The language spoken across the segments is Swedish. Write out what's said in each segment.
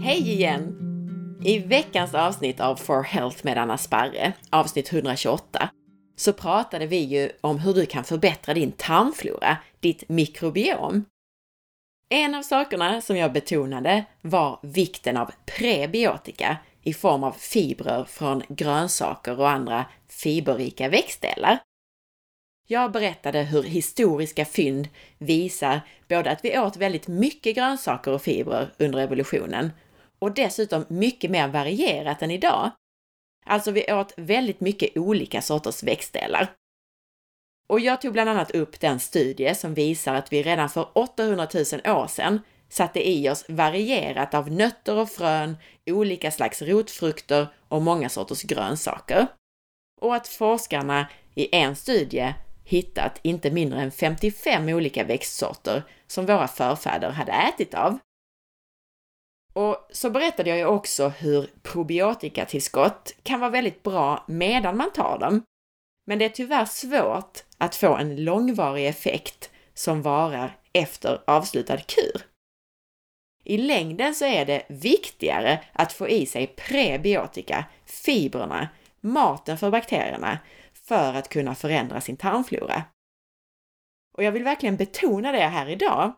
Hej igen! I veckans avsnitt av For Health med Anna Sparre, avsnitt 128, så pratade vi ju om hur du kan förbättra din tarmflora, ditt mikrobiom. En av sakerna som jag betonade var vikten av prebiotika i form av fibrer från grönsaker och andra fiberrika växtdelar. Jag berättade hur historiska fynd visar både att vi åt väldigt mycket grönsaker och fibrer under evolutionen och dessutom mycket mer varierat än idag. Alltså vi åt väldigt mycket olika sorters växtdelar. Och jag tog bland annat upp den studie som visar att vi redan för 800 000 år sedan satte i oss varierat av nötter och frön, olika slags rotfrukter och många sorters grönsaker. Och att forskarna i en studie hittat inte mindre än 55 olika växtsorter som våra förfäder hade ätit av. Och så berättade jag ju också hur probiotikatillskott kan vara väldigt bra medan man tar dem. Men det är tyvärr svårt att få en långvarig effekt som varar efter avslutad kur. I längden så är det viktigare att få i sig prebiotika, fibrerna, maten för bakterierna, för att kunna förändra sin tarmflora. Och jag vill verkligen betona det här idag.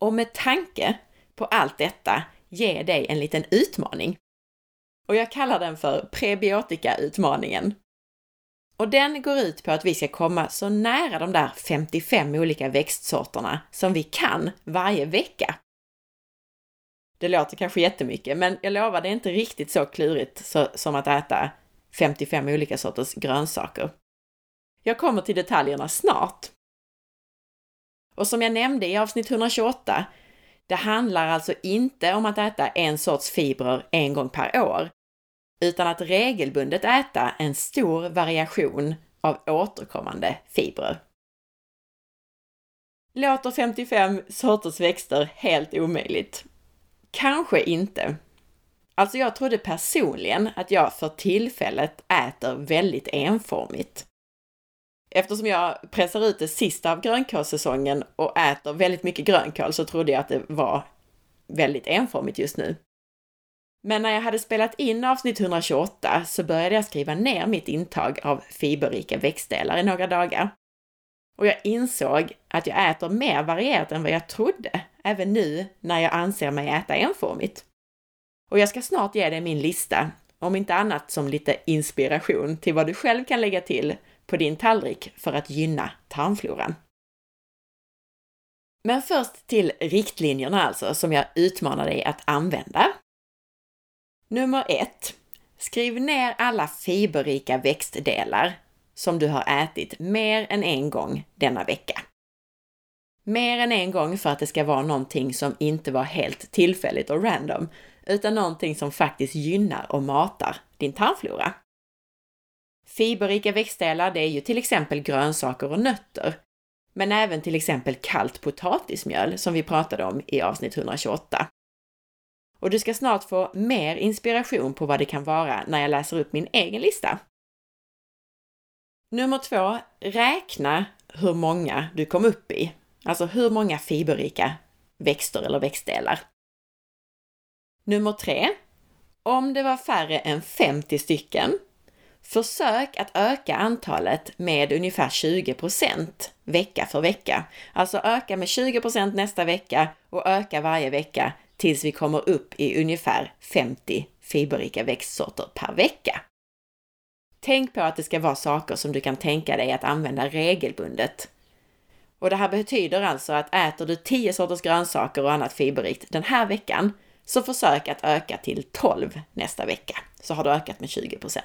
Och med tanke på allt detta ge dig en liten utmaning. Och jag kallar den för prebiotika-utmaningen. Och den går ut på att vi ska komma så nära de där 55 olika växtsorterna som vi kan varje vecka. Det låter kanske jättemycket, men jag lovar, det är inte riktigt så klurigt så, som att äta 55 olika sorters grönsaker. Jag kommer till detaljerna snart. Och som jag nämnde i avsnitt 128, det handlar alltså inte om att äta en sorts fibrer en gång per år, utan att regelbundet äta en stor variation av återkommande fibrer. Låter 55 sorters växter helt omöjligt? Kanske inte. Alltså jag trodde personligen att jag för tillfället äter väldigt enformigt. Eftersom jag pressar ut det sista av grönkålssäsongen och äter väldigt mycket grönkål så trodde jag att det var väldigt enformigt just nu. Men när jag hade spelat in avsnitt 128 så började jag skriva ner mitt intag av fiberrika växtdelar i några dagar. Och jag insåg att jag äter mer varierat än vad jag trodde, även nu när jag anser mig äta enformigt. Och jag ska snart ge dig min lista, om inte annat som lite inspiration till vad du själv kan lägga till på din tallrik för att gynna tarmfloran. Men först till riktlinjerna alltså, som jag utmanar dig att använda. Nummer 1. Skriv ner alla fiberrika växtdelar som du har ätit mer än en gång denna vecka. Mer än en gång för att det ska vara någonting som inte var helt tillfälligt och random, utan någonting som faktiskt gynnar och matar din tarmflora. Fiberrika växtdelar, det är ju till exempel grönsaker och nötter, men även till exempel kallt potatismjöl som vi pratade om i avsnitt 128. Och du ska snart få mer inspiration på vad det kan vara när jag läser upp min egen lista. Nummer två, räkna hur många du kom upp i. Alltså hur många fiberrika växter eller växtdelar. Nummer tre, om det var färre än 50 stycken, försök att öka antalet med ungefär 20% vecka för vecka. Alltså öka med 20% nästa vecka och öka varje vecka tills vi kommer upp i ungefär 50 fiberrika växtsorter per vecka. Tänk på att det ska vara saker som du kan tänka dig att använda regelbundet. Och det här betyder alltså att äter du 10 sorters grönsaker och annat fiberrikt den här veckan, så försök att öka till 12 nästa vecka, så har du ökat med 20%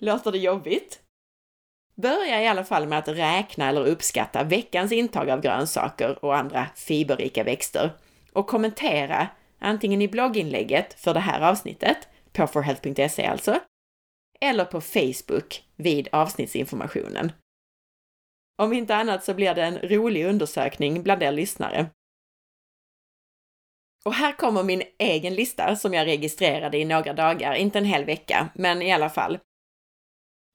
Låter det jobbigt? Börja i alla fall med att räkna eller uppskatta veckans intag av grönsaker och andra fiberrika växter och kommentera antingen i blogginlägget för det här avsnittet, på forhealth.se alltså, eller på Facebook vid avsnittsinformationen. Om inte annat så blir det en rolig undersökning bland er lyssnare. Och här kommer min egen lista som jag registrerade i några dagar, inte en hel vecka, men i alla fall.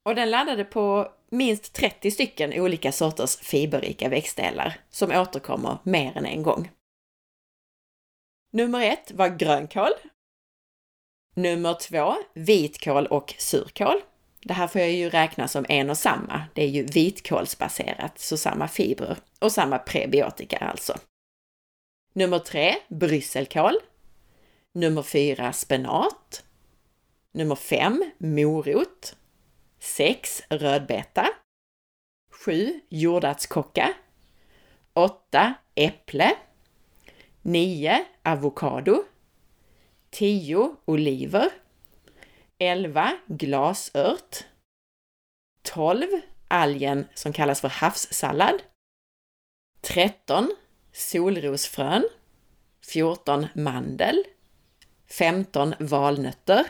Och den laddade på minst 30 stycken olika sorters fiberrika växtdelar som återkommer mer än en gång. Nummer ett var grönkål. Nummer två, vitkål och surkål. Det här får jag ju räkna som en och samma. Det är ju vitkålsbaserat, så samma fibrer och samma prebiotika alltså. Nummer tre, brysselkål. Nummer fyra, spenat. Nummer fem, morot. sex, rödbeta. sju, jordärtskocka. åtta, äpple. nio, avokado. tio, oliver. 11. Glasört. 12. Algen som kallas för havssallad. 13. Solrosfrön. 14. Mandel. 15. Valnötter.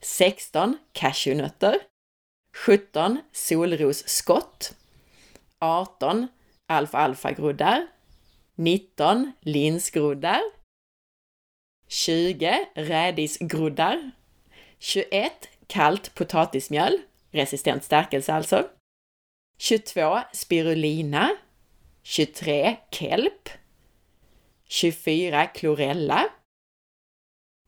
16. Cashewnötter. 17. Solrosskott. 18. Alfa-alfa-groddar. 19. Linsgroddar. 20. Rädisgroddar. 21 kallt potatismjöl, resistent stärkelse alltså. 22 spirulina. 23 kelp. 24 klorella.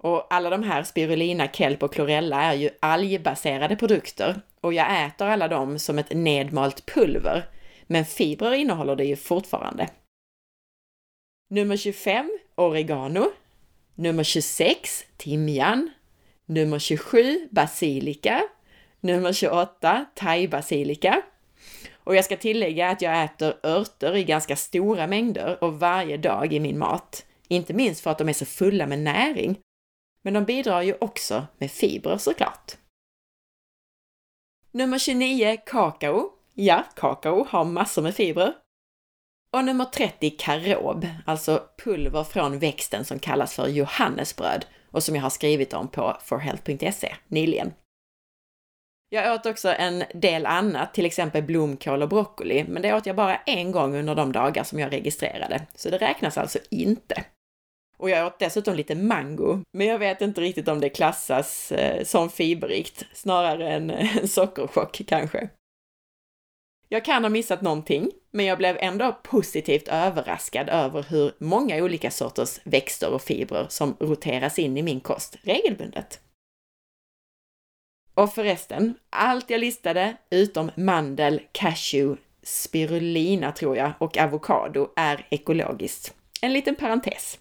Och alla de här spirulina, kelp och klorella är ju algbaserade produkter och jag äter alla dem som ett nedmalt pulver. Men fibrer innehåller det ju fortfarande. Nummer 25 oregano. Nummer 26 timjan. Nummer 27 basilika. Nummer 28 thaibasilika. Och jag ska tillägga att jag äter örter i ganska stora mängder och varje dag i min mat. Inte minst för att de är så fulla med näring. Men de bidrar ju också med fibrer såklart. Nummer 29 kakao. Ja, kakao har massor med fibrer. Och nummer 30 karob, alltså pulver från växten som kallas för johannesbröd och som jag har skrivit om på forhealth.se nyligen. Jag åt också en del annat, till exempel blomkål och broccoli, men det åt jag bara en gång under de dagar som jag registrerade, så det räknas alltså inte. Och jag åt dessutom lite mango, men jag vet inte riktigt om det klassas eh, som fiberrikt, snarare en, en eh, sockerchock kanske. Jag kan ha missat någonting, men jag blev ändå positivt överraskad över hur många olika sorters växter och fibrer som roteras in i min kost regelbundet. Och förresten, allt jag listade utom mandel, cashew, spirulina tror jag och avokado är ekologiskt. En liten parentes.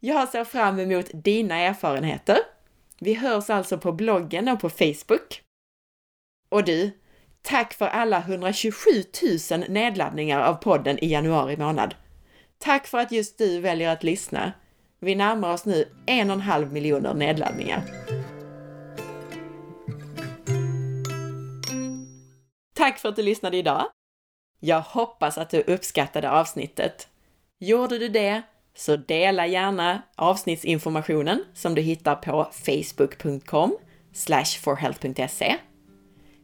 Jag ser fram emot dina erfarenheter. Vi hörs alltså på bloggen och på Facebook. Och du, Tack för alla 127 000 nedladdningar av podden i januari månad. Tack för att just du väljer att lyssna. Vi närmar oss nu en och en halv miljoner nedladdningar. Tack för att du lyssnade idag! Jag hoppas att du uppskattade avsnittet. Gjorde du det, så dela gärna avsnittsinformationen som du hittar på facebook.com forhealth.se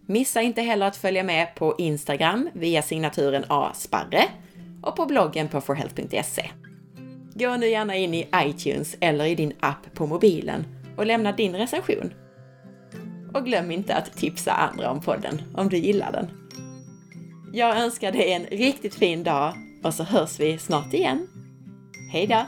Missa inte heller att följa med på Instagram via signaturen asparre och på bloggen på forhealth.se. Gå nu gärna in i iTunes eller i din app på mobilen och lämna din recension. Och glöm inte att tipsa andra om podden om du gillar den. Jag önskar dig en riktigt fin dag och så hörs vi snart igen. Hej då!